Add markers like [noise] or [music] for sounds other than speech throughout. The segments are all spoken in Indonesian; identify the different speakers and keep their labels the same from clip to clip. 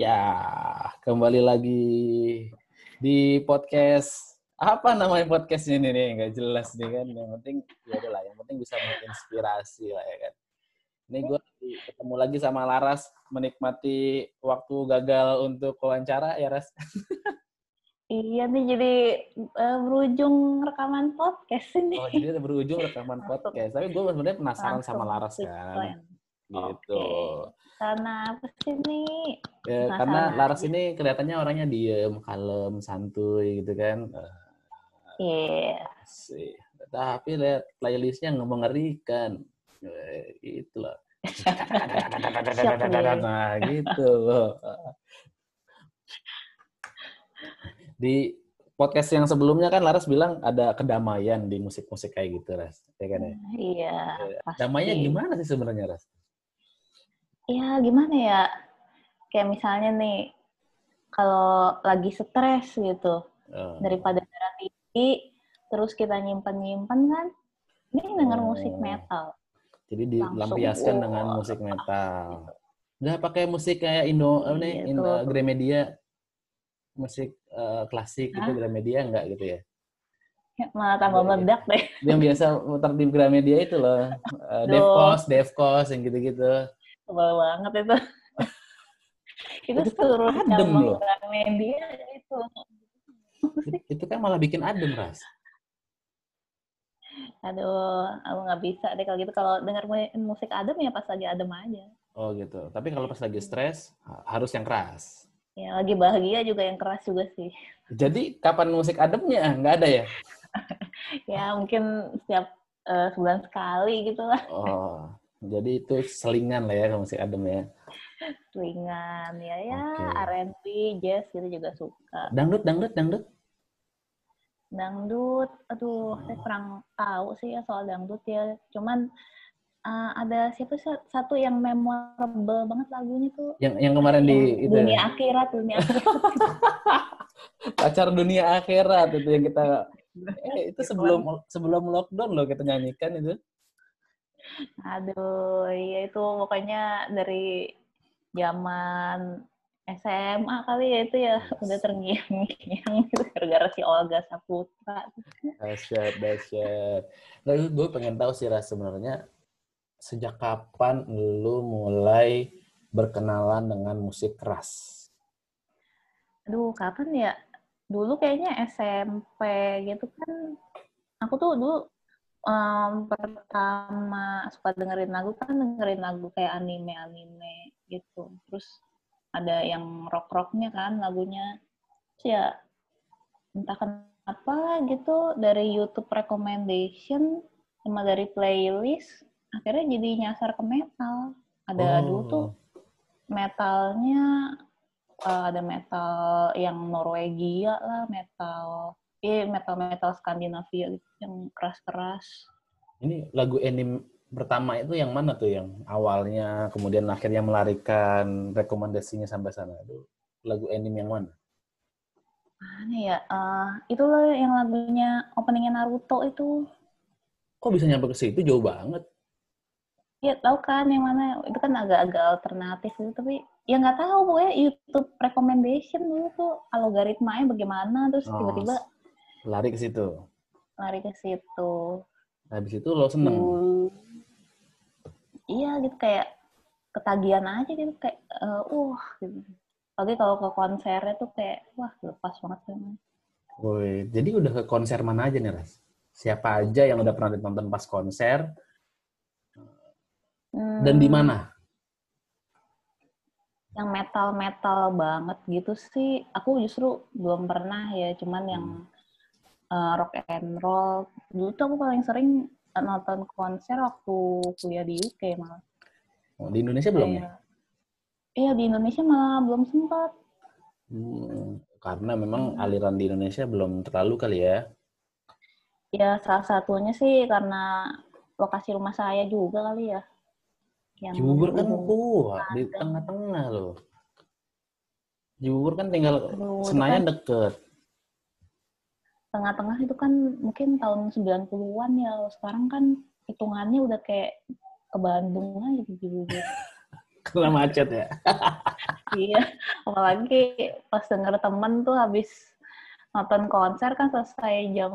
Speaker 1: Ya, kembali lagi di podcast apa namanya podcast ini nih? Nggak jelas nih kan yang penting ya lah yang penting bisa menginspirasi lah ya kan. Ini gue ketemu lagi sama Laras menikmati waktu gagal untuk wawancara ya Ras?
Speaker 2: Iya nih jadi uh, berujung rekaman podcast ini.
Speaker 1: oh jadi berujung rekaman podcast. Tapi gue sebenarnya penasaran sama
Speaker 2: Langsung
Speaker 1: Laras
Speaker 2: quick
Speaker 1: kan gitu.
Speaker 2: Karena apa sih nih?
Speaker 1: Ya, karena Laras ini kelihatannya orangnya diem kalem santuy gitu kan. Eh,
Speaker 2: Iya.
Speaker 1: sih tapi lihat playlistnya nggak mengerikan Eh, itu loh. Nah gitu. Loh di podcast yang sebelumnya kan Laras bilang ada kedamaian di musik-musik kayak gitu Ras. Ya kan ya?
Speaker 2: Iya. Pasti.
Speaker 1: damainya gimana sih sebenarnya Ras
Speaker 2: Ya gimana ya? Kayak misalnya nih, kalau lagi stres gitu,
Speaker 1: Eh,
Speaker 2: daripada darah tinggi, terus kita nyimpen-nyimpen kan, ini denger
Speaker 1: Oh.
Speaker 2: musik metal.
Speaker 1: jadi dilampiaskan dengan musik metal nggak pakai musik kayak Indo apa nih
Speaker 2: Iya,
Speaker 1: Indo. Gramedia musik eh, klasik gitu
Speaker 2: Hah?
Speaker 1: Gramedia enggak gitu ya
Speaker 2: Malah tambah
Speaker 1: Iya.
Speaker 2: meledak deh.
Speaker 1: yang biasa muter di Gramedia itu loh uh,
Speaker 2: Aduh.
Speaker 1: Devcos Devcos yang gitu-gitu
Speaker 2: Sebel banget [laughs] itu. itu
Speaker 1: kan
Speaker 2: seluruh
Speaker 1: adem loh.
Speaker 2: media itu.
Speaker 1: itu kan malah bikin adem ras
Speaker 2: Aduh, aku nggak bisa deh kalau gitu. Kalau denger mu- musik adem ya pas lagi adem aja.
Speaker 1: oh gitu tapi kalau pas lagi stres ha- harus yang keras
Speaker 2: Ya lagi bahagia juga yang keras juga sih.
Speaker 1: jadi kapan musik ademnya nggak ada ya [laughs]
Speaker 2: Ya mungkin setiap eh, sebulan sekali gitu lah.
Speaker 1: oh jadi itu selingan lah ya kalau musik adem ya
Speaker 2: Ringan ya ya
Speaker 1: Oke.
Speaker 2: R&B, jazz gitu juga suka.
Speaker 1: dangdut dangdut dangdut
Speaker 2: Dangdut, aduh saya kurang tahu sih ya soal dangdut ya. Cuman eh, ada siapa sih satu yang memorable banget lagunya tuh.
Speaker 1: yang yang kemarin di
Speaker 2: Yang
Speaker 1: itu ya?
Speaker 2: dunia akhirat, dunia [laughs] akhirat.
Speaker 1: pacar dunia akhirat itu yang kita [laughs] eh itu sebelum sebelum lockdown loh kita nyanyikan itu
Speaker 2: Aduh, iya itu pokoknya dari zaman SMA kali ya itu ya udah terngiang-ngiang gitu gara-gara si Olga Saputra.
Speaker 1: dahsyat dahsyat nah, gue pengen tahu sih Ras sebenarnya sejak kapan lu mulai berkenalan dengan musik keras
Speaker 2: Aduh, kapan ya? Dulu kayaknya SMP gitu kan. Aku tuh dulu em, pertama suka dengerin lagu kan dengerin lagu kayak anime-anime gitu. Terus ada yang rock-rocknya kan lagunya. Terus ya entah kenapa gitu dari YouTube recommendation sama dari playlist akhirnya jadi nyasar ke metal. Ada dulu tuh metalnya eh, ada metal yang Norwegia lah, metal eh metal metal Skandinavia gitu yang keras-keras.
Speaker 1: ini lagu anime pertama itu yang mana tuh yang awalnya kemudian akhirnya melarikan rekomendasinya sampai sana itu lagu anime yang mana
Speaker 2: Mana ya? Eh, itu loh yang lagunya openingnya Naruto itu.
Speaker 1: kok bisa nyampe ke situ jauh banget
Speaker 2: Ya tahu kan yang mana? Itu kan agak-agak alternatif gitu, tapi ya nggak tahu pokoknya YouTube recommendation dulu tuh algoritmanya bagaimana terus
Speaker 1: Oh,
Speaker 2: tiba-tiba
Speaker 1: lari ke situ
Speaker 2: lari ke situ.
Speaker 1: habis itu lo seneng
Speaker 2: Dulu. Iya gitu kayak ketagihan aja gitu kayak eh, wah gitu. Apalagi kalau ke konsernya tuh kayak wah lepas banget sih.
Speaker 1: Woi, jadi udah ke konser mana aja nih, Ras? Siapa aja yang udah pernah ditonton pas konser
Speaker 2: Hmm,
Speaker 1: dan di mana?
Speaker 2: Yang metal-metal banget gitu sih aku justru belum pernah ya, cuman yang eh, rock and roll. Dulu tuh aku paling sering nonton konser waktu kuliah di UK malah.
Speaker 1: Oh, di Indonesia belum ya?
Speaker 2: Iya di Indonesia malah belum sempat.
Speaker 1: Hmm, karena memang aliran di Indonesia belum terlalu kali ya.
Speaker 2: Ya salah satunya sih karena lokasi rumah saya juga kali ya. Yang
Speaker 1: Cibubur kan kuat di tengah-tengah loh. Cibubur kan tinggal
Speaker 2: Aduh,
Speaker 1: Senayan
Speaker 2: kan
Speaker 1: deket.
Speaker 2: Tengah-tengah itu kan mungkin tahun 90-an ya. Sekarang kan hitungannya udah kayak ke Bandung aja di Cibubur.
Speaker 1: Karena macet ya. [laughs]
Speaker 2: iya, apalagi pas denger temen tuh habis nonton konser kan selesai jam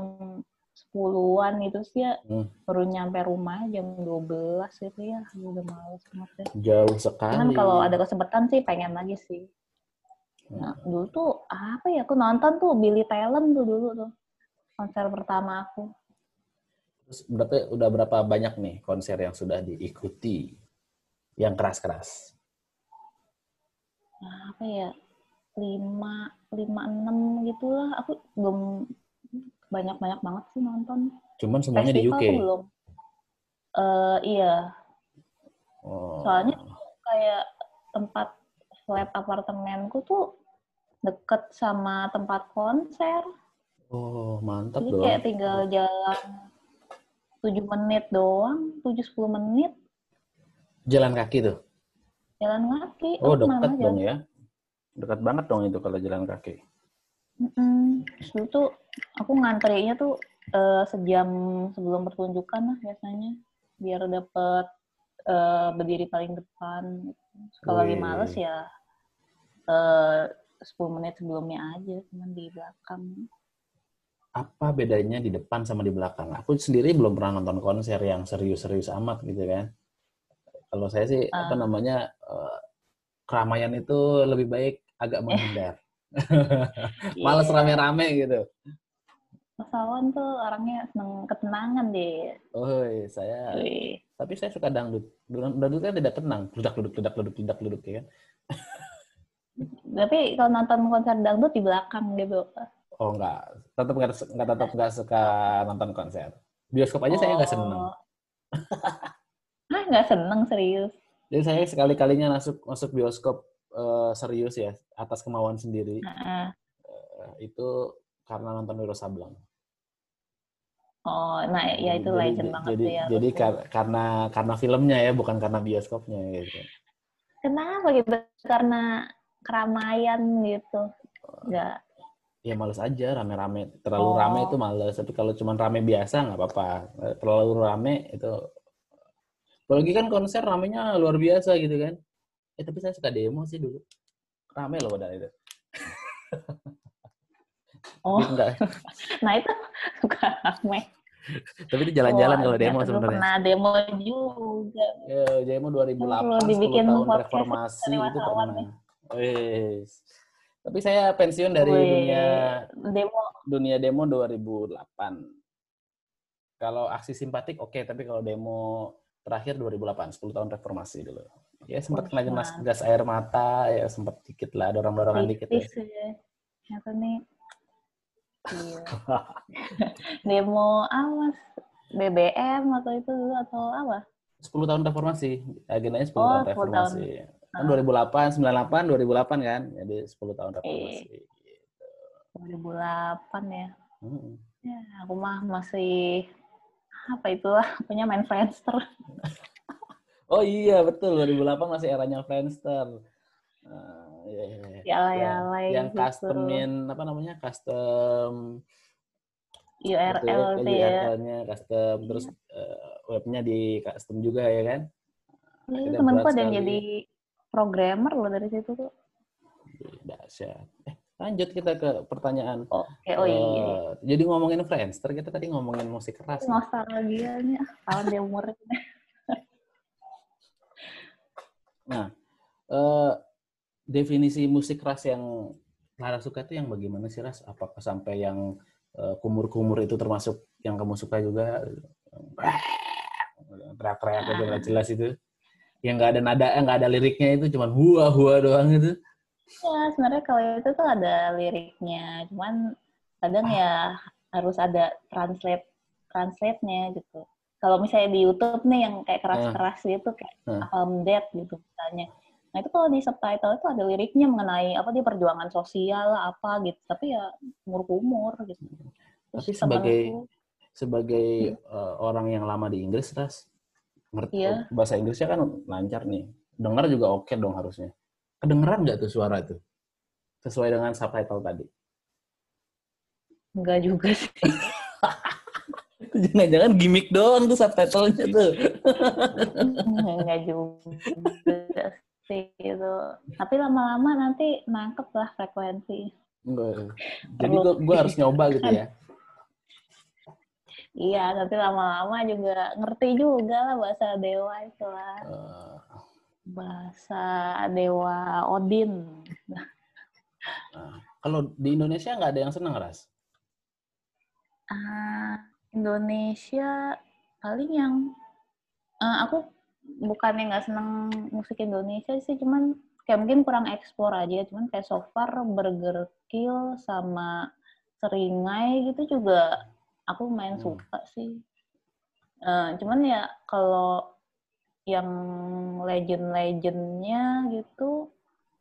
Speaker 2: 10-an itu sih ya
Speaker 1: Hmm.
Speaker 2: baru nyampe rumah jam 12 gitu ya udah males banget deh.
Speaker 1: Jauh sekali.
Speaker 2: Cuman kalau ada kesempatan sih pengen lagi sih. Nah, dulu tuh apa ya aku nonton tuh Billy Talent tuh dulu tuh konser pertama aku.
Speaker 1: Terus berarti udah berapa banyak nih konser yang sudah diikuti yang keras-keras?
Speaker 2: Nah, apa ya lima lima enam gitulah aku belum banyak banyak banget sih nonton.
Speaker 1: Cuman semuanya di
Speaker 2: Festival
Speaker 1: UK.
Speaker 2: tuh belum. Eh iya,
Speaker 1: Oh.
Speaker 2: Soalnya kayak tempat flat apartemenku tuh deket sama tempat konser.
Speaker 1: Oh, mantap
Speaker 2: Jadi
Speaker 1: dong.
Speaker 2: kayak tinggal jalan 7 menit doang, 7-10 menit
Speaker 1: Jalan kaki tuh.
Speaker 2: jalan kaki.
Speaker 1: Oh, dekat dong ya. Dekat banget dong itu kalau jalan kaki.
Speaker 2: Mm-mm. Terus Dulu tuh aku ngantrinya tuh eh, sejam sebelum pertunjukan lah biasanya. Biar dapet eh, berdiri paling depan. Kalau lagi males ya eh 10 menit sebelumnya aja, cuman di belakang.
Speaker 1: Apa bedanya di depan sama di belakang? Aku sendiri belum pernah nonton konser yang serius-serius amat gitu kan. Kalau saya sih
Speaker 2: Ah.
Speaker 1: apa namanya eh, keramaian itu lebih baik agak menghindar. [laughs] Males
Speaker 2: Iya.
Speaker 1: rame-rame gitu.
Speaker 2: Mas Awan tuh orangnya seneng ketenangan deh.
Speaker 1: Oh, saya
Speaker 2: Wih.
Speaker 1: tapi saya suka dangdut. Dangdut kan tidak tenang, ledak ledak ledak ledak ledak ledak ya kan.
Speaker 2: Tapi kalau nonton konser dangdut di belakang gitu.
Speaker 1: Oh enggak, tetap enggak enggak tetap enggak suka nonton konser. Bioskop aja saya enggak seneng.
Speaker 2: Oh. [laughs] Ah, nggak seneng serius.
Speaker 1: Jadi saya sekali-kalinya masuk masuk bioskop eh, serius ya atas kemauan sendiri
Speaker 2: Heeh.
Speaker 1: eh, itu karena nonton Wiro Sableng.
Speaker 2: Oh, nah ya itu
Speaker 1: Jadi-
Speaker 2: legend banget
Speaker 1: jadi,
Speaker 2: ya.
Speaker 1: Jadi kar- karena karena filmnya ya bukan karena bioskopnya gitu.
Speaker 2: Kenapa gitu? Karena keramaian gitu. Nggak.
Speaker 1: Ya males aja rame-rame. Terlalu
Speaker 2: Oh.
Speaker 1: rame itu males. Tapi kalau cuma rame biasa nggak apa-apa. Terlalu rame itu. Apalagi kan konser ramenya luar biasa gitu kan. Eh tapi saya suka demo sih dulu. Rame loh padahal itu. [laughs]
Speaker 2: Oh,
Speaker 1: enggak.
Speaker 2: nah itu suka rame.
Speaker 1: Tapi itu jalan-jalan kalau demo sebenarnya.
Speaker 2: Pernah demo juga.
Speaker 1: Ya, demo 2008
Speaker 2: Perlu
Speaker 1: 10
Speaker 2: dibikin
Speaker 1: tahun
Speaker 2: podcast
Speaker 1: reformasi itu pernah. Wes. Tapi saya pensiun dari
Speaker 2: Wih,
Speaker 1: dunia
Speaker 2: demo.
Speaker 1: dunia demo 2008. Kalau aksi simpatik oke, tapi kalau demo terakhir 2008, 10 tahun reformasi dulu. Ya sempat kena gas, gas air mata, ya sempat dikit lah, dorong-dorongan dikit ya.
Speaker 2: Nyata nih. Iya. [laughs] demo apa? BBM atau itu dulu atau apa?
Speaker 1: 10 tahun reformasi, agendanya 10
Speaker 2: Oh,
Speaker 1: tahun
Speaker 2: 10
Speaker 1: reformasi. Kan
Speaker 2: Ah.
Speaker 1: 2008, 98, 2008 kan, jadi 10 tahun
Speaker 2: Iya.
Speaker 1: reformasi.
Speaker 2: 2008 ya.
Speaker 1: Hmm.
Speaker 2: Ya, aku mah masih apa itulah punya main Friendster. [laughs]
Speaker 1: Oh iya betul 2008 masih eranya Friendster. Uh, iya, iya, iya.
Speaker 2: Yalay-yalay
Speaker 1: yang
Speaker 2: gitu.
Speaker 1: customin apa namanya custom
Speaker 2: URL tuh ya.
Speaker 1: URL-nya custom terus eh, webnya di custom juga ya kan?
Speaker 2: Itu
Speaker 1: Akhirnya
Speaker 2: temanku ada yang jadi programmer loh dari situ tuh.
Speaker 1: Dahsyat. Eh, lanjut kita ke pertanyaan.
Speaker 2: Oke, oh iya.
Speaker 1: Eh, jadi ngomongin Friendster kita tadi ngomongin musik keras.
Speaker 2: Nostalgia nih, ah, tahun dia umurnya. [laughs]
Speaker 1: Nah, eh, definisi musik keras yang Lara suka itu yang bagaimana sih Ras? Apakah sampai yang eh, kumur-kumur itu termasuk yang kamu suka juga? [laughs] Teriak-teriak nggak jelas itu. Yang nggak ada nada, nggak ada liriknya itu cuman hua-hua doang itu.
Speaker 2: Ya, sebenarnya kalau itu tuh ada liriknya, cuman kadang ya harus ada translate translate-nya gitu. Kalau misalnya di YouTube nih yang kayak keras-keras gitu kayak
Speaker 1: Hmm.
Speaker 2: Palm Dead gitu misalnya. Nah, itu kalau di subtitle itu ada liriknya mengenai apa dia perjuangan sosial lah apa gitu. Tapi ya umur-umur gitu. Terus
Speaker 1: Tapi sebagai- Sebagai eh, orang yang lama di Inggris, Ras, ngerti
Speaker 2: Iya.
Speaker 1: bahasa Inggrisnya kan lancar nih. Dengar juga oke dong harusnya. Kedengeran nggak tuh suara itu? Sesuai dengan subtitle tadi.
Speaker 2: enggak juga sih. [laughs]
Speaker 1: Jangan-jangan gimmick doang tuh subtitlenya tuh. [laughs]
Speaker 2: enggak juga. Tapi lama-lama nanti nangkep lah frekuensi.
Speaker 1: Enggak. Jadi gua harus nyoba gitu ya. [laughs]
Speaker 2: Iya, nanti lama-lama juga ngerti juga lah bahasa dewa itu lah.
Speaker 1: Eh,
Speaker 2: Bahasa dewa Odin.
Speaker 1: nah, kalau di Indonesia nggak ada yang senang ras.
Speaker 2: Ah, Indonesia paling yang eh, aku bukannya nggak seneng musik Indonesia sih, cuman kayak mungkin kurang eksplor aja. Cuman kayak so far Burger Kill sama Seringai gitu juga aku main
Speaker 1: Hmm.
Speaker 2: suka sih. Eh, cuman ya kalau yang legend-legendnya gitu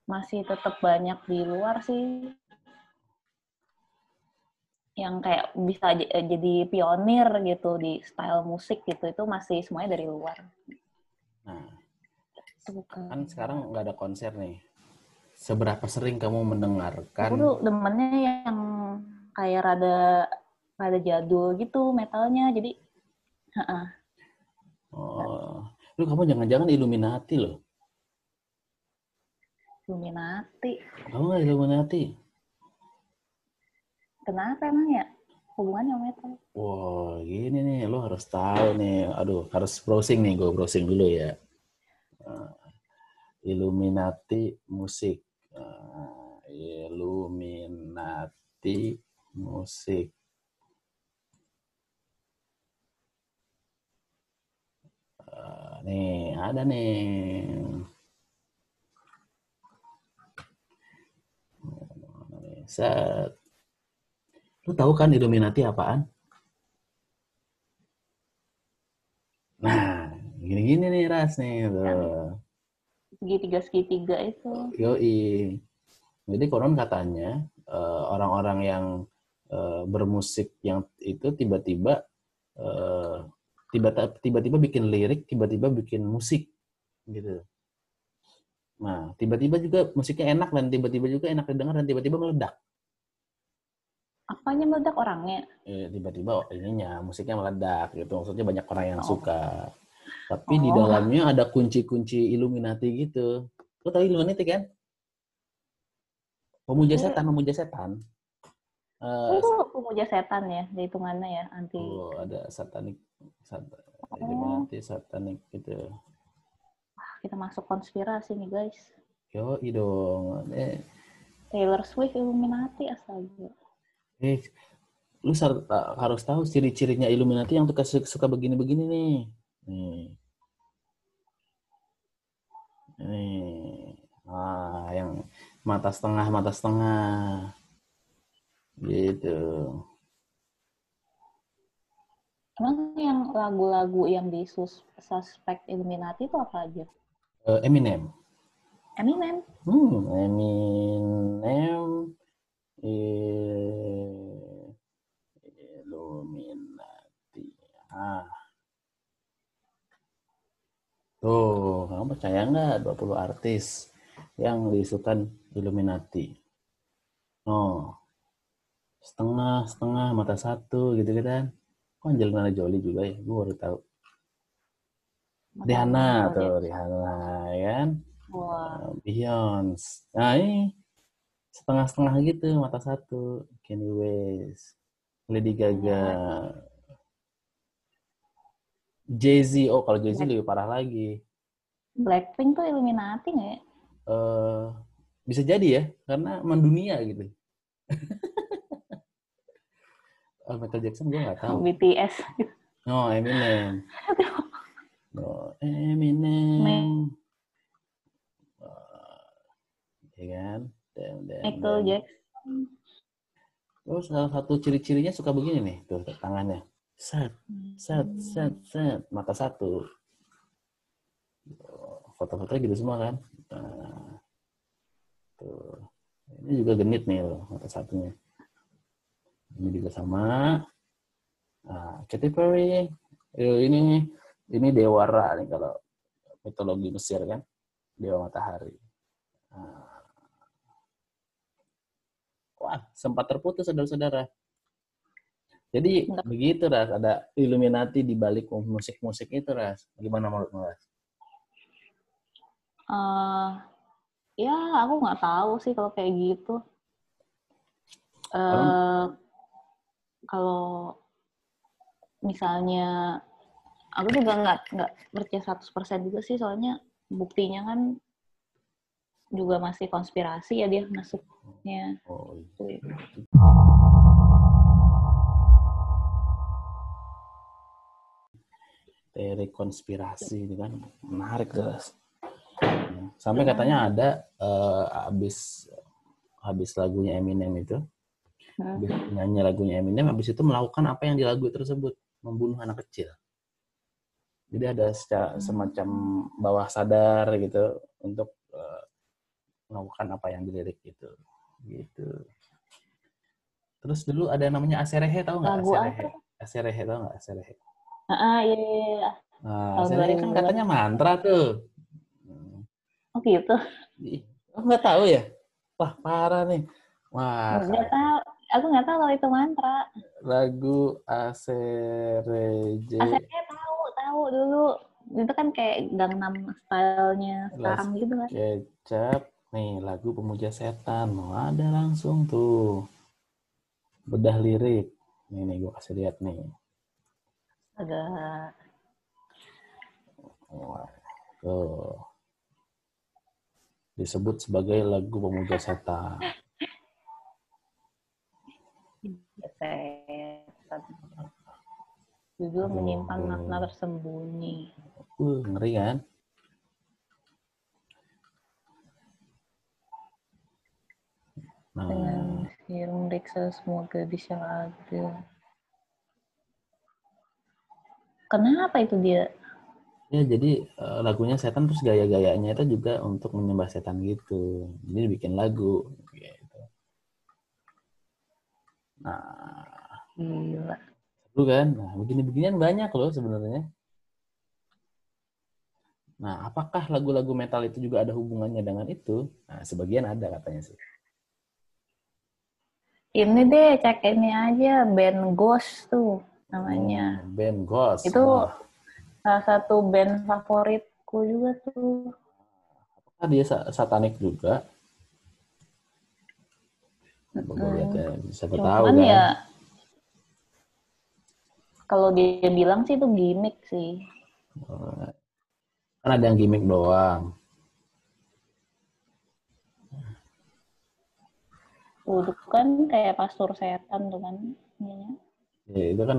Speaker 2: masih tetap banyak di luar sih yang kayak bisa eh, jadi pionir gitu di style musik gitu itu masih semuanya dari luar.
Speaker 1: Nah, kan sekarang nggak ada konser nih. Seberapa sering kamu mendengarkan?
Speaker 2: Aku tuh demennya yang kayak rada rada jadul gitu metalnya jadi heeh.
Speaker 1: Oh, lu kamu jangan-jangan Illuminati loh.
Speaker 2: Illuminati.
Speaker 1: Kamu nggak Illuminati?
Speaker 2: Kenapa emang ya hubungannya sama metal?
Speaker 1: Wah, gini nih, lo harus tahu nih. Aduh, harus browsing nih, gue browsing dulu ya. Eh, Illuminati musik. Eh, Illuminati musik. Nih, ada nih. Set. Lu tahu kan Illuminati apaan? Nah, gini-gini nih Ras nih. Tuh.
Speaker 2: Segitiga segitiga itu.
Speaker 1: Yoi. Jadi konon katanya eh, orang-orang yang eh, bermusik yang itu tiba-tiba eh, tiba-tiba bikin lirik, tiba-tiba bikin musik gitu. Nah, tiba-tiba juga musiknya enak dan tiba-tiba juga enak didengar dan tiba-tiba meledak.
Speaker 2: Apanya meledak orangnya?
Speaker 1: Eh, tiba-tiba ininya musiknya meledak gitu. Maksudnya banyak orang yang
Speaker 2: Oh.
Speaker 1: suka. Tapi di
Speaker 2: Oh.
Speaker 1: dalamnya ada kunci-kunci Illuminati gitu. Lo tahu Illuminati kan? Pemuja
Speaker 2: Eh.
Speaker 1: setan, pemuja setan. Eh,
Speaker 2: Oh, itu pemuja setan ya, hitungannya ya, anti.
Speaker 1: oh, ada satanik, sat,
Speaker 2: Oh.
Speaker 1: Illuminati satanik gitu.
Speaker 2: Kita masuk konspirasi nih guys.
Speaker 1: Yo, dong. Eh,
Speaker 2: Taylor Swift Illuminati astaga.
Speaker 1: eh, lu harus tahu ciri-cirinya Illuminati yang suka suka begini-begini nih. Nih. Nih. Ah, yang mata setengah, mata setengah. Gitu.
Speaker 2: Emang yang lagu-lagu yang di sus- suspek Illuminati itu apa aja?
Speaker 1: Eh, Eminem.
Speaker 2: Eminem.
Speaker 1: Hmm, Eminem. Eh, Illuminati. Ah. Tuh, kamu percaya nggak 20 artis yang diisukan Illuminati? Oh, setengah, setengah, mata satu gitu kan. Kok Angelina Jolie juga ya? Gue baru tahu. Rihanna tuh, Rihanna ya kan.
Speaker 2: Wah,
Speaker 1: Beyonce. Nah ini setengah-setengah gitu, mata satu. Kanye West, Lady Gaga, Jay-Z. Oh kalau Jay-Z lebih parah lagi.
Speaker 2: Blackpink tuh Illuminati nggak ya?
Speaker 1: eh bisa jadi ya, karena mendunia gitu. [laughs] Oh, Michael Jackson gue nggak tahu.
Speaker 2: BTS.
Speaker 1: Oh Eminem. Oh, Eminem. Ya kan? Dan, dan,
Speaker 2: Michael
Speaker 1: dan.
Speaker 2: Jackson.
Speaker 1: Terus salah satu ciri-cirinya suka begini nih, tuh tangannya. Set, set, set, set, mata satu. Foto-fotonya gitu semua kan. Nah, tuh. Ini juga genit nih loh, mata satunya. Ini juga sama. Nah, Katy Perry. Eh, ini ini dewa Ra nih kalau mitologi Mesir kan. Dewa matahari. Nah. Wah, sempat terputus saudara-saudara. Jadi
Speaker 2: Enggak.
Speaker 1: begitu Ras, ada Illuminati di balik musik-musik itu Ras. Gimana menurut Ras?
Speaker 2: Eh, ya aku nggak tahu sih kalau kayak gitu
Speaker 1: Orang-
Speaker 2: kalau misalnya aku juga nggak nggak percaya 100% juga sih soalnya buktinya kan juga masih konspirasi ya dia masuknya
Speaker 1: Oh,
Speaker 2: Tuh.
Speaker 1: teori konspirasi itu kan menarik jelas. Sampai katanya ada eh, habis habis lagunya Eminem itu,
Speaker 2: Hmm.
Speaker 1: nyanyi lagunya Eminem, habis itu melakukan apa yang di lagu tersebut, membunuh anak kecil. Jadi ada secara, semacam bawah sadar gitu untuk eh, melakukan apa yang dilirik gitu, gitu. Terus dulu ada namanya Aserehe tahu nggak?
Speaker 2: Lagu
Speaker 1: Aserehe. Aserehe tahu nggak Aserehe?
Speaker 2: Ah, iya, iya.
Speaker 1: Nah, Aserehe kan
Speaker 2: 2000-an.
Speaker 1: katanya mantra tuh. Hmm.
Speaker 2: Oh gitu.
Speaker 1: Oh, nggak tahu ya? Wah, parah nih. Wah,
Speaker 2: Nggak tahu. Aku nggak tahu kalau itu mantra.
Speaker 1: lagu Asereje.
Speaker 2: Asalnya tahu, tahu dulu. Itu kan kayak Gangnam style-nya sekarang gitu kan.
Speaker 1: Kecap. Nih, lagu pemuja setan. Mau ada langsung tuh. Bedah lirik. Nih, nih, gue kasih lihat nih.
Speaker 2: Agak
Speaker 1: Wah, tuh. Disebut sebagai lagu pemuja setan.
Speaker 2: Setan. Judul
Speaker 1: Aduh.
Speaker 2: menyimpan makna tersembunyi.
Speaker 1: Uh, ngeri kan? Nah,
Speaker 2: Dengan film Riksa semua gadis yang ada. Kenapa itu dia?
Speaker 1: Ya, jadi eh, lagunya setan terus gaya-gayanya itu juga untuk menyembah setan gitu. Jadi bikin lagu gitu. Nah,
Speaker 2: Gila.
Speaker 1: seru kan? Nah, begini-beginian banyak loh sebenarnya. Nah, apakah lagu-lagu metal itu juga ada hubungannya dengan itu? Nah, sebagian ada katanya sih.
Speaker 2: Ini deh, cek ini aja. Band Ghost tuh namanya.
Speaker 1: Hmm, band Ghost.
Speaker 2: Itu
Speaker 1: Wah,
Speaker 2: salah satu band favoritku juga tuh.
Speaker 1: apakah dia sa- satanik juga? Lihat ya. Siapa tahu
Speaker 2: Cuman
Speaker 1: kan?
Speaker 2: ya, kalau dia bilang sih itu gimmick sih.
Speaker 1: Kan ada yang gimmick doang.
Speaker 2: Udah kan kayak pastor setan tuh kan. ininya.
Speaker 1: Ya, itu kan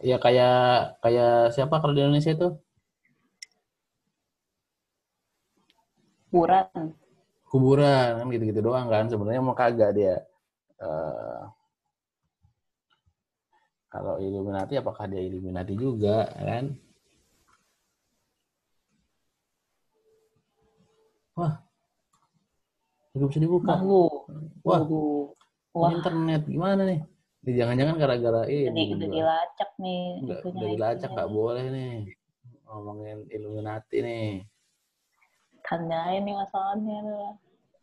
Speaker 1: ya kayak kayak siapa kalau di Indonesia itu
Speaker 2: Kuburan.
Speaker 1: kuburan kan gitu-gitu doang kan sebenarnya mau kagak dia Eh, kalau Illuminati apakah dia Illuminati juga kan wah juga bisa dibuka
Speaker 2: Lalu.
Speaker 1: wah
Speaker 2: Wah,
Speaker 1: internet gimana nih Ini jangan-jangan gara-gara
Speaker 2: udah,
Speaker 1: ini
Speaker 2: udah
Speaker 1: gua.
Speaker 2: dilacak nih.
Speaker 1: Nggak, udah dilacak nggak boleh nih ngomongin Illuminati nih
Speaker 2: Tandain nih masalahnya.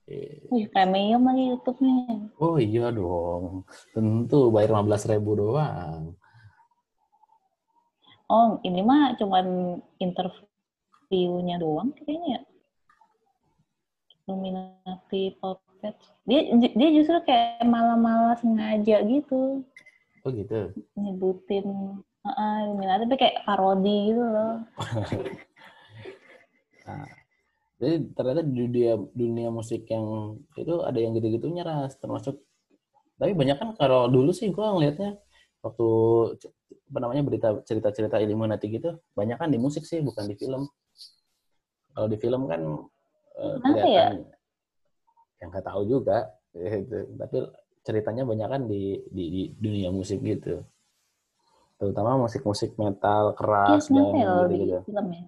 Speaker 2: Wih, premium lagi YouTube-nya.
Speaker 1: Oh iya dong, tentu bayar 15.000 ribu doang.
Speaker 2: Oh, ini mah cuman interviewnya doang kayaknya ya. Illuminati Puppet. Dia dia justru kayak malah-malah sengaja gitu
Speaker 1: Oh gitu.
Speaker 2: nyebutin uh, Illuminati tapi kayak parodi gitu loh. [laughs]
Speaker 1: Nah, jadi ternyata di dunia dunia musik yang itu ada yang gitu-gitunya ras, termasuk. Tapi banyak kan kalau dulu sih gua ngelihatnya waktu apa namanya berita cerita-cerita Illuminati gitu, banyak kan di musik sih bukan di film. Kalau di film kan eh,
Speaker 2: Kenapa ya?
Speaker 1: kelihatan yang nggak tahu juga, [laughs] gitu. Tapi ceritanya banyak kan di, di, di dunia musik gitu. Terutama musik-musik metal
Speaker 2: Iya,
Speaker 1: keras dan
Speaker 2: ya
Speaker 1: gitu-gitu.
Speaker 2: film ya?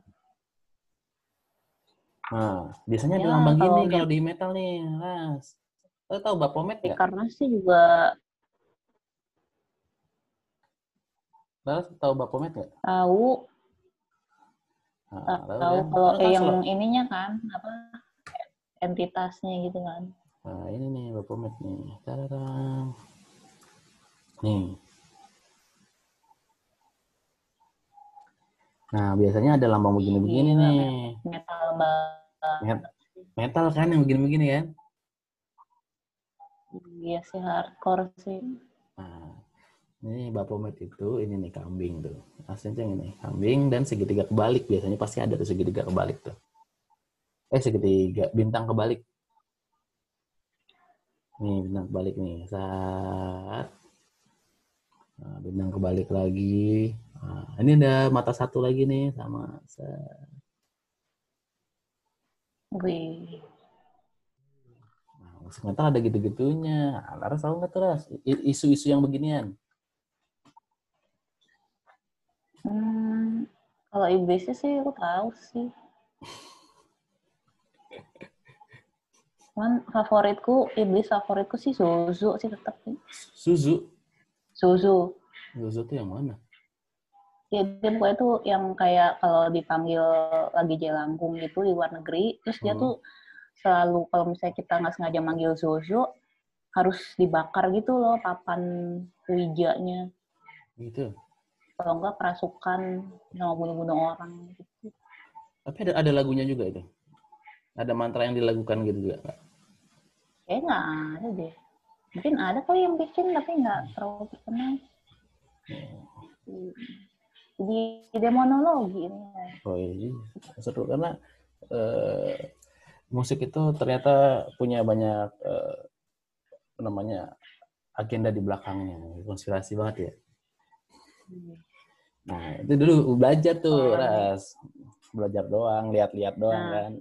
Speaker 1: Nah, biasanya
Speaker 2: Ya,
Speaker 1: ada lambang gini kalau di metal nih, Ras. Lo tau Baphomet
Speaker 2: Ya,
Speaker 1: nggak?
Speaker 2: karena sih juga
Speaker 1: Ras tau Baphomet nggak?
Speaker 2: tahu
Speaker 1: Nah,
Speaker 2: tahu
Speaker 1: kan?
Speaker 2: kalau
Speaker 1: Lo kan
Speaker 2: yang
Speaker 1: selalu-
Speaker 2: ininya kan apa entitasnya gitu kan.
Speaker 1: Nah, ini nih Baphomet nih. Tararang. Nih. Nah, biasanya ada lambang begini-begini nih.
Speaker 2: Metal banget.
Speaker 1: Met- metal kan yang begini-begini kan?
Speaker 2: Iya sih hardcore sih.
Speaker 1: nah ini Baphomet itu ini nih kambing tuh. Aslinya yang ini kambing dan segitiga kebalik. Biasanya pasti ada tuh segitiga kebalik tuh. Eh segitiga bintang kebalik. Nih bintang kebalik nih saat. Nah, bintang kebalik lagi. Nah, ini ada mata satu lagi nih sama set.
Speaker 2: Wih.
Speaker 1: Nah, metal ada gitu-gitunya. Laras tahu nggak tuh, Ras? Isu-isu yang beginian.
Speaker 2: Hmm, kalau iblisnya sih aku tahu sih. Cuman favoritku, iblis favoritku sih Suzu sih tetap sih.
Speaker 1: Suzu.
Speaker 2: Suzu.
Speaker 1: Suzu tuh yang mana?
Speaker 2: Ya, dia pokoknya tuh yang kayak kalau dipanggil lagi jelangkung gitu di luar negeri, terus dia
Speaker 1: Hmm.
Speaker 2: tuh selalu kalau misalnya kita nggak sengaja manggil Suzu, harus dibakar gitu loh papan wijanya.
Speaker 1: Gitu.
Speaker 2: Kalau enggak kerasukan sama bunuh-bunuh orang gitu.
Speaker 1: Tapi ada ada lagunya juga itu. Ada mantra yang dilakukan gitu juga. nggak?
Speaker 2: Kayaknya nggak ada deh. Mungkin ada kali yang bikin, tapi nggak terlalu terkenal. Hmm. Jadi demonologi ini.
Speaker 1: Oh iya, seru karena eh, musik itu ternyata punya banyak apa namanya agenda di belakangnya, konspirasi banget ya. Nah itu dulu belajar tuh,
Speaker 2: Oh.
Speaker 1: ras belajar doang, lihat-lihat doang
Speaker 2: Nah.
Speaker 1: kan.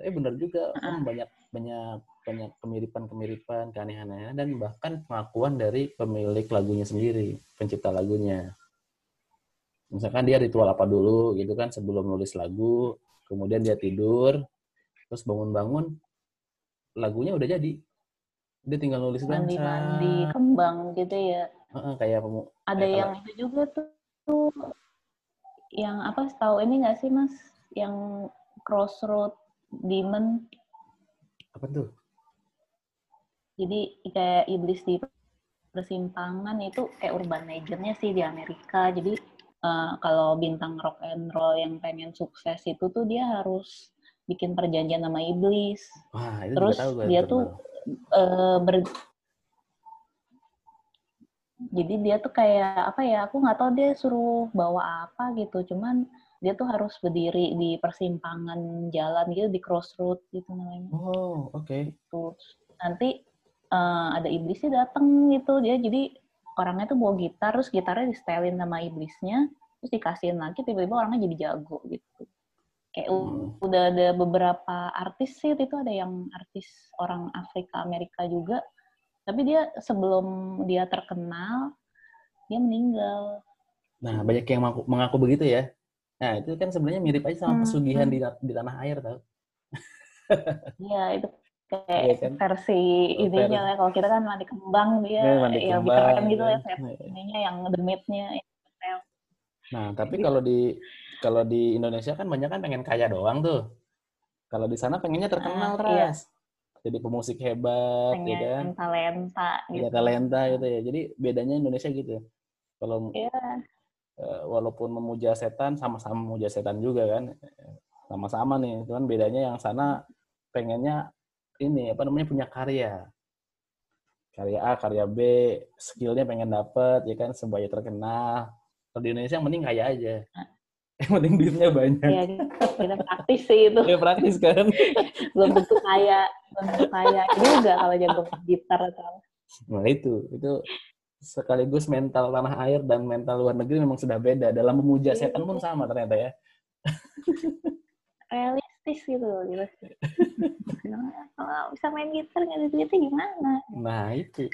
Speaker 1: Tapi benar juga,
Speaker 2: Ah.
Speaker 1: kan banyak banyak banyak kemiripan-kemiripan, keanehan-anehan dan bahkan pengakuan dari pemilik lagunya sendiri, pencipta lagunya. Misalkan dia ritual apa dulu gitu kan sebelum nulis lagu, kemudian dia tidur, terus bangun-bangun lagunya udah jadi. Dia tinggal nulis.
Speaker 2: Mandi-mandi kembang gitu ya.
Speaker 1: Heeh, kayak pemu-
Speaker 2: Ada
Speaker 1: Kayak
Speaker 2: yang itu juga tuh, tuh yang apa tahu ini nggak sih mas? Yang crossroad demon.
Speaker 1: apa tuh?
Speaker 2: Jadi kayak iblis di persimpangan itu kayak urban legendnya sih di Amerika. Jadi eh, kalau bintang rock and roll yang pengen sukses itu tuh dia harus bikin perjanjian sama iblis.
Speaker 1: Wah, itu
Speaker 2: Terus
Speaker 1: juga tahu gue.
Speaker 2: dia tuh eh, ber jadi dia tuh kayak apa ya aku nggak tahu dia suruh bawa apa gitu cuman dia tuh harus berdiri di persimpangan jalan gitu di crossroad gitu namanya
Speaker 1: Oh, oke.
Speaker 2: Terus nanti eh, ada iblisnya datang gitu dia jadi orangnya tuh bawa gitar terus gitarnya di setelin sama iblisnya terus dikasihin lagi tiba-tiba orangnya jadi jago gitu kayak
Speaker 1: Hmm.
Speaker 2: udah ada beberapa artis sih itu ada yang artis orang Afrika Amerika juga tapi dia sebelum dia terkenal dia meninggal
Speaker 1: Nah, banyak yang mengaku, mengaku begitu ya. Nah, itu kan sebenarnya mirip aja sama
Speaker 2: Hmm,
Speaker 1: pesugihan
Speaker 2: hmm.
Speaker 1: di, di tanah air, tau?
Speaker 2: Iya itu kayak
Speaker 1: Iya kan?
Speaker 2: versi ininya lah kalau kita kan mandi kembang dia
Speaker 1: Iya, mandi
Speaker 2: lebih
Speaker 1: kembang,
Speaker 2: keren gitu ya
Speaker 1: kan.
Speaker 2: versi
Speaker 1: Iya.
Speaker 2: ininya yang demitnya
Speaker 1: Nah, tapi kalau di kalau di Indonesia kan banyak kan pengen kaya doang tuh. Kalau di sana pengennya terkenal,
Speaker 2: Ah, iya.
Speaker 1: Ras. Jadi pemusik hebat, ya kan?
Speaker 2: pengen talenta
Speaker 1: Ya
Speaker 2: gitu.
Speaker 1: talenta gitu ya. Jadi bedanya Indonesia gitu. Kalau
Speaker 2: Iya,
Speaker 1: eh, walaupun memuja setan, sama-sama memuja setan juga kan. Sama-sama nih, cuman bedanya yang sana pengennya ini apa namanya punya karya. Karya A, karya B, skillnya pengen dapet, ya kan, supaya terkenal. Kalau di Indonesia yang penting kaya aja. Yang penting duitnya banyak.
Speaker 2: Iya, kita praktis sih itu.
Speaker 1: Ya praktis kan.
Speaker 2: Belum tentu kaya, belum tentu kaya juga kalau jago gitar atau
Speaker 1: Nah itu, itu sekaligus mental tanah air dan mental luar negeri memang sudah beda. Dalam memuja
Speaker 2: Iya.
Speaker 1: setan pun sama ternyata ya.
Speaker 2: Realistis gitu gitu. [laughs] Kalau bisa main gitar nggak ada duitnya gimana?
Speaker 1: Nah itu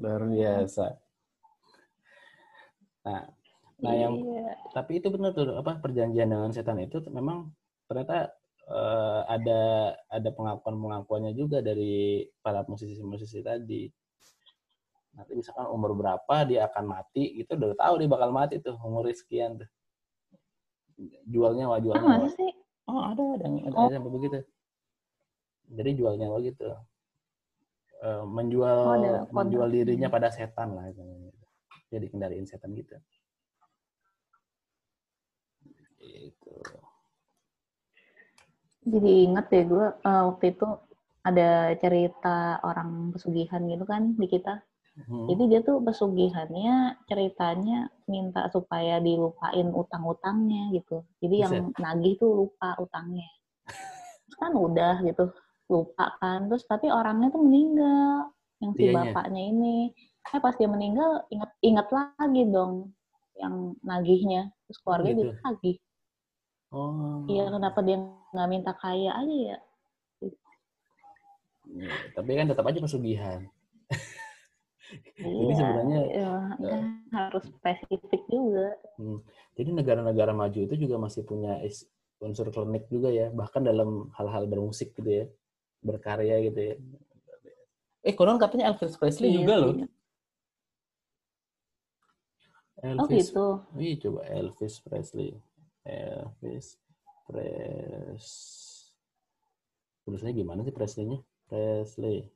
Speaker 1: luar biasa. Nah, nah yang
Speaker 2: Iya.
Speaker 1: tapi itu benar tuh apa perjanjian dengan setan itu memang ternyata eh, ada ada pengakuan-pengakuannya juga dari para musisi-musisi tadi. Nanti misalkan umur berapa dia akan mati, gitu udah tahu dia bakal mati tuh umur sekian tuh. Jualnya wah
Speaker 2: Ah,
Speaker 1: jualnya
Speaker 2: sih?
Speaker 1: Oh ada ada yang ada
Speaker 2: Oh.
Speaker 1: sampai begitu. Jadi jual nyawa gitu. Eh, menjual
Speaker 2: Oh, ada
Speaker 1: menjual dirinya pada setan lah itu. Jadi kendaliin setan gitu. Gitu.
Speaker 2: Jadi inget deh gue uh, waktu itu ada cerita orang pesugihan gitu kan di kita. Hmm. Jadi dia tuh pesugihannya ceritanya minta supaya dilupain utang-utangnya gitu. Jadi Bisa. yang nagih tuh lupa utangnya. [laughs] kan udah gitu lupa kan. Terus tapi orangnya tuh meninggal yang si Dianya. bapaknya ini. Eh pas dia meninggal ingat ingat lagi dong yang nagihnya. Terus keluarga gitu. dia lagi. Oh. Iya kenapa dia nggak minta kaya aja ya?
Speaker 1: Ya, tapi kan tetap aja pesugihan. Jadi iya, sebenarnya
Speaker 2: iya, ya, harus spesifik juga.
Speaker 1: Hmm, jadi negara-negara maju itu juga masih punya unsur klinik juga ya, bahkan dalam hal-hal bermusik gitu ya, berkarya gitu ya. Eh, konon katanya Elvis Presley iya, juga loh. Iya.
Speaker 2: Elvis, oh gitu.
Speaker 1: Wih, coba Elvis Presley. Elvis Pres. Tulisannya gimana sih Presley-nya? Presley.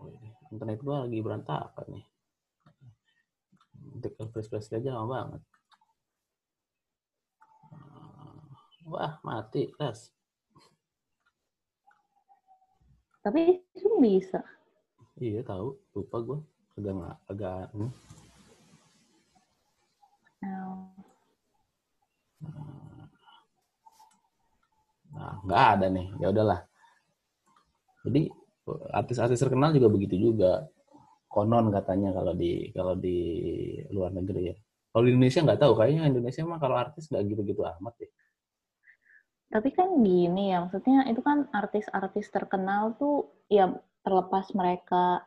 Speaker 1: Oh, internet gua lagi berantakan nih. Untuk Presley aja lama banget. Wah, mati, Ras.
Speaker 2: Tapi itu bisa.
Speaker 1: Iya, tahu. Lupa gue. Agak, agak, hmm. Oh. Nah, nggak ada nih. Ya udahlah. Jadi artis-artis terkenal juga begitu juga. Konon katanya kalau di kalau di luar negeri ya. Kalau di Indonesia nggak tahu. Kayaknya Indonesia mah kalau artis nggak gitu-gitu amat deh.
Speaker 2: Tapi kan gini ya, maksudnya itu kan artis-artis terkenal tuh ya terlepas mereka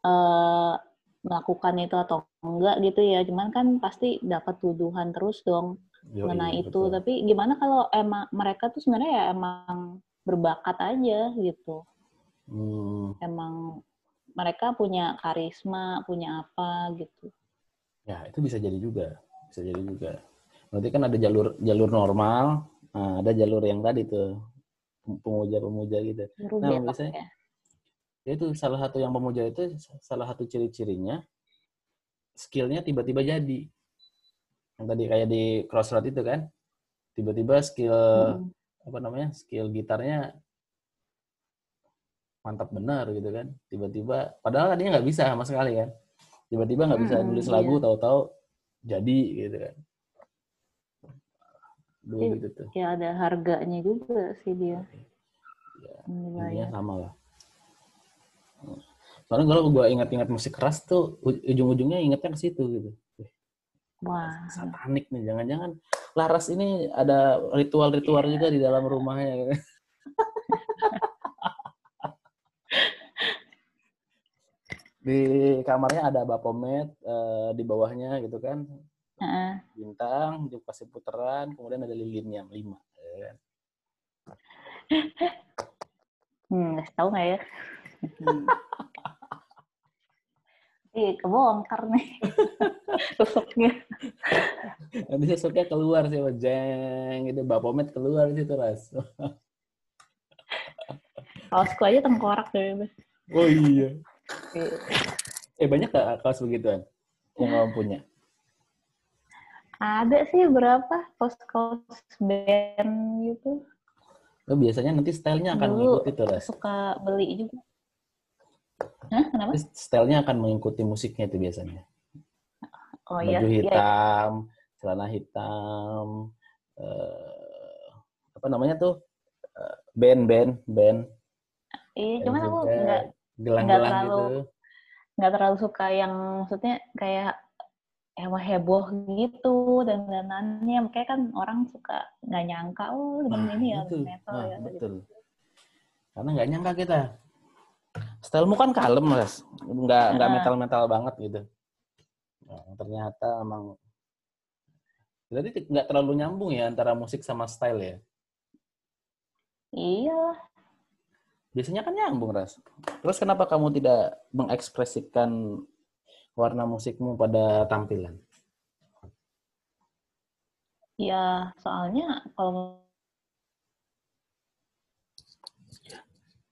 Speaker 2: uh, melakukan itu atau enggak gitu ya, cuman kan pasti dapat tuduhan terus dong Yo, mengenai iya, itu. Betul. Tapi gimana kalau emang mereka tuh sebenarnya ya emang berbakat aja gitu. Hmm. Emang mereka punya karisma, punya apa gitu.
Speaker 1: Ya, itu bisa jadi juga. Bisa jadi juga. Berarti kan ada jalur jalur normal, nah, ada jalur yang tadi tuh pemuja-pemuja gitu. nah, biasanya ya? ya itu salah satu yang pemuja itu salah satu ciri-cirinya skillnya tiba-tiba jadi yang tadi kayak di crossroad itu kan tiba-tiba skill hmm. apa namanya skill gitarnya mantap benar gitu kan. Tiba-tiba padahal tadinya nggak bisa sama sekali kan. Tiba-tiba nggak bisa hmm, nulis iya. lagu tahu-tahu jadi gitu kan.
Speaker 2: Dua gitu tuh. ya ada harganya juga sih dia.
Speaker 1: Ya, sama lah. Soalnya kalau gue ingat-ingat musik keras tuh ujung-ujungnya ingatnya ke situ gitu.
Speaker 2: Wah.
Speaker 1: Satanik nih, jangan-jangan Laras ini ada ritual-ritual juga di dalam rumahnya. [laughs] di kamarnya ada bapomet uh, di bawahnya gitu kan. Uh. Bintang, dikasih puteran, kemudian ada lilinnya lima. Ya [laughs]
Speaker 2: hmm, tahu nggak ya? Hmm. [laughs] Ih, kebongkar nih [laughs] susuknya.
Speaker 1: Nanti susuknya keluar sih, jeng. Itu Bapomet keluar situ, Ras.
Speaker 2: Kaosku aja tengkorak deh.
Speaker 1: Oh iya. Eh, banyak gak kaos begituan yang kamu punya?
Speaker 2: Ada sih berapa kaos-kaos band gitu.
Speaker 1: Oh, biasanya nanti stylenya akan mengikuti tuh, Ras.
Speaker 2: Suka beli juga. Hah, kenapa?
Speaker 1: Stylenya akan mengikuti musiknya itu biasanya.
Speaker 2: Oh iya.
Speaker 1: Baju iya. hitam, iya. celana hitam, uh, apa namanya tuh uh, band band band.
Speaker 2: Iya, cuman aku nggak nggak terlalu gitu. nggak terlalu suka yang maksudnya kayak emang heboh gitu dan danannya makanya kan orang suka nggak nyangka oh nah, ini ya metal nah,
Speaker 1: ya betul. Gitu. karena nggak nyangka kita Stylemu kan kalem, Mas. Nggak, nggak metal-metal banget gitu. Nah, ternyata emang... Berarti nggak terlalu nyambung ya antara musik sama style ya?
Speaker 2: Iya.
Speaker 1: Biasanya kan nyambung, Ras. Terus kenapa kamu tidak mengekspresikan warna musikmu pada tampilan?
Speaker 2: Ya, soalnya kalau...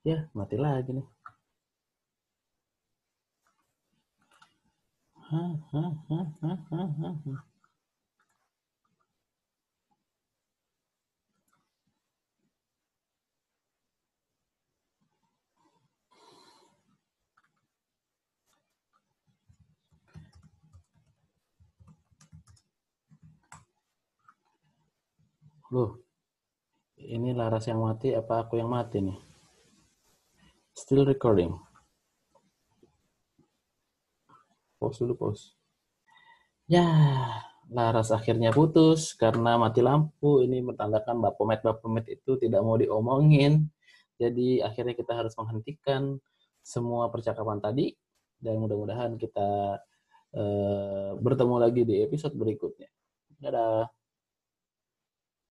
Speaker 1: Ya, mati lagi nih. Loh, ini Laras yang mati apa aku yang mati nih? Still recording. Pause dulu, pause. Ya, Laras akhirnya putus karena mati lampu. Ini bertandakan Bapomet-Bapomet itu tidak mau diomongin. Jadi akhirnya kita harus menghentikan semua percakapan tadi. Dan mudah-mudahan kita uh, bertemu lagi di episode berikutnya. Dadah.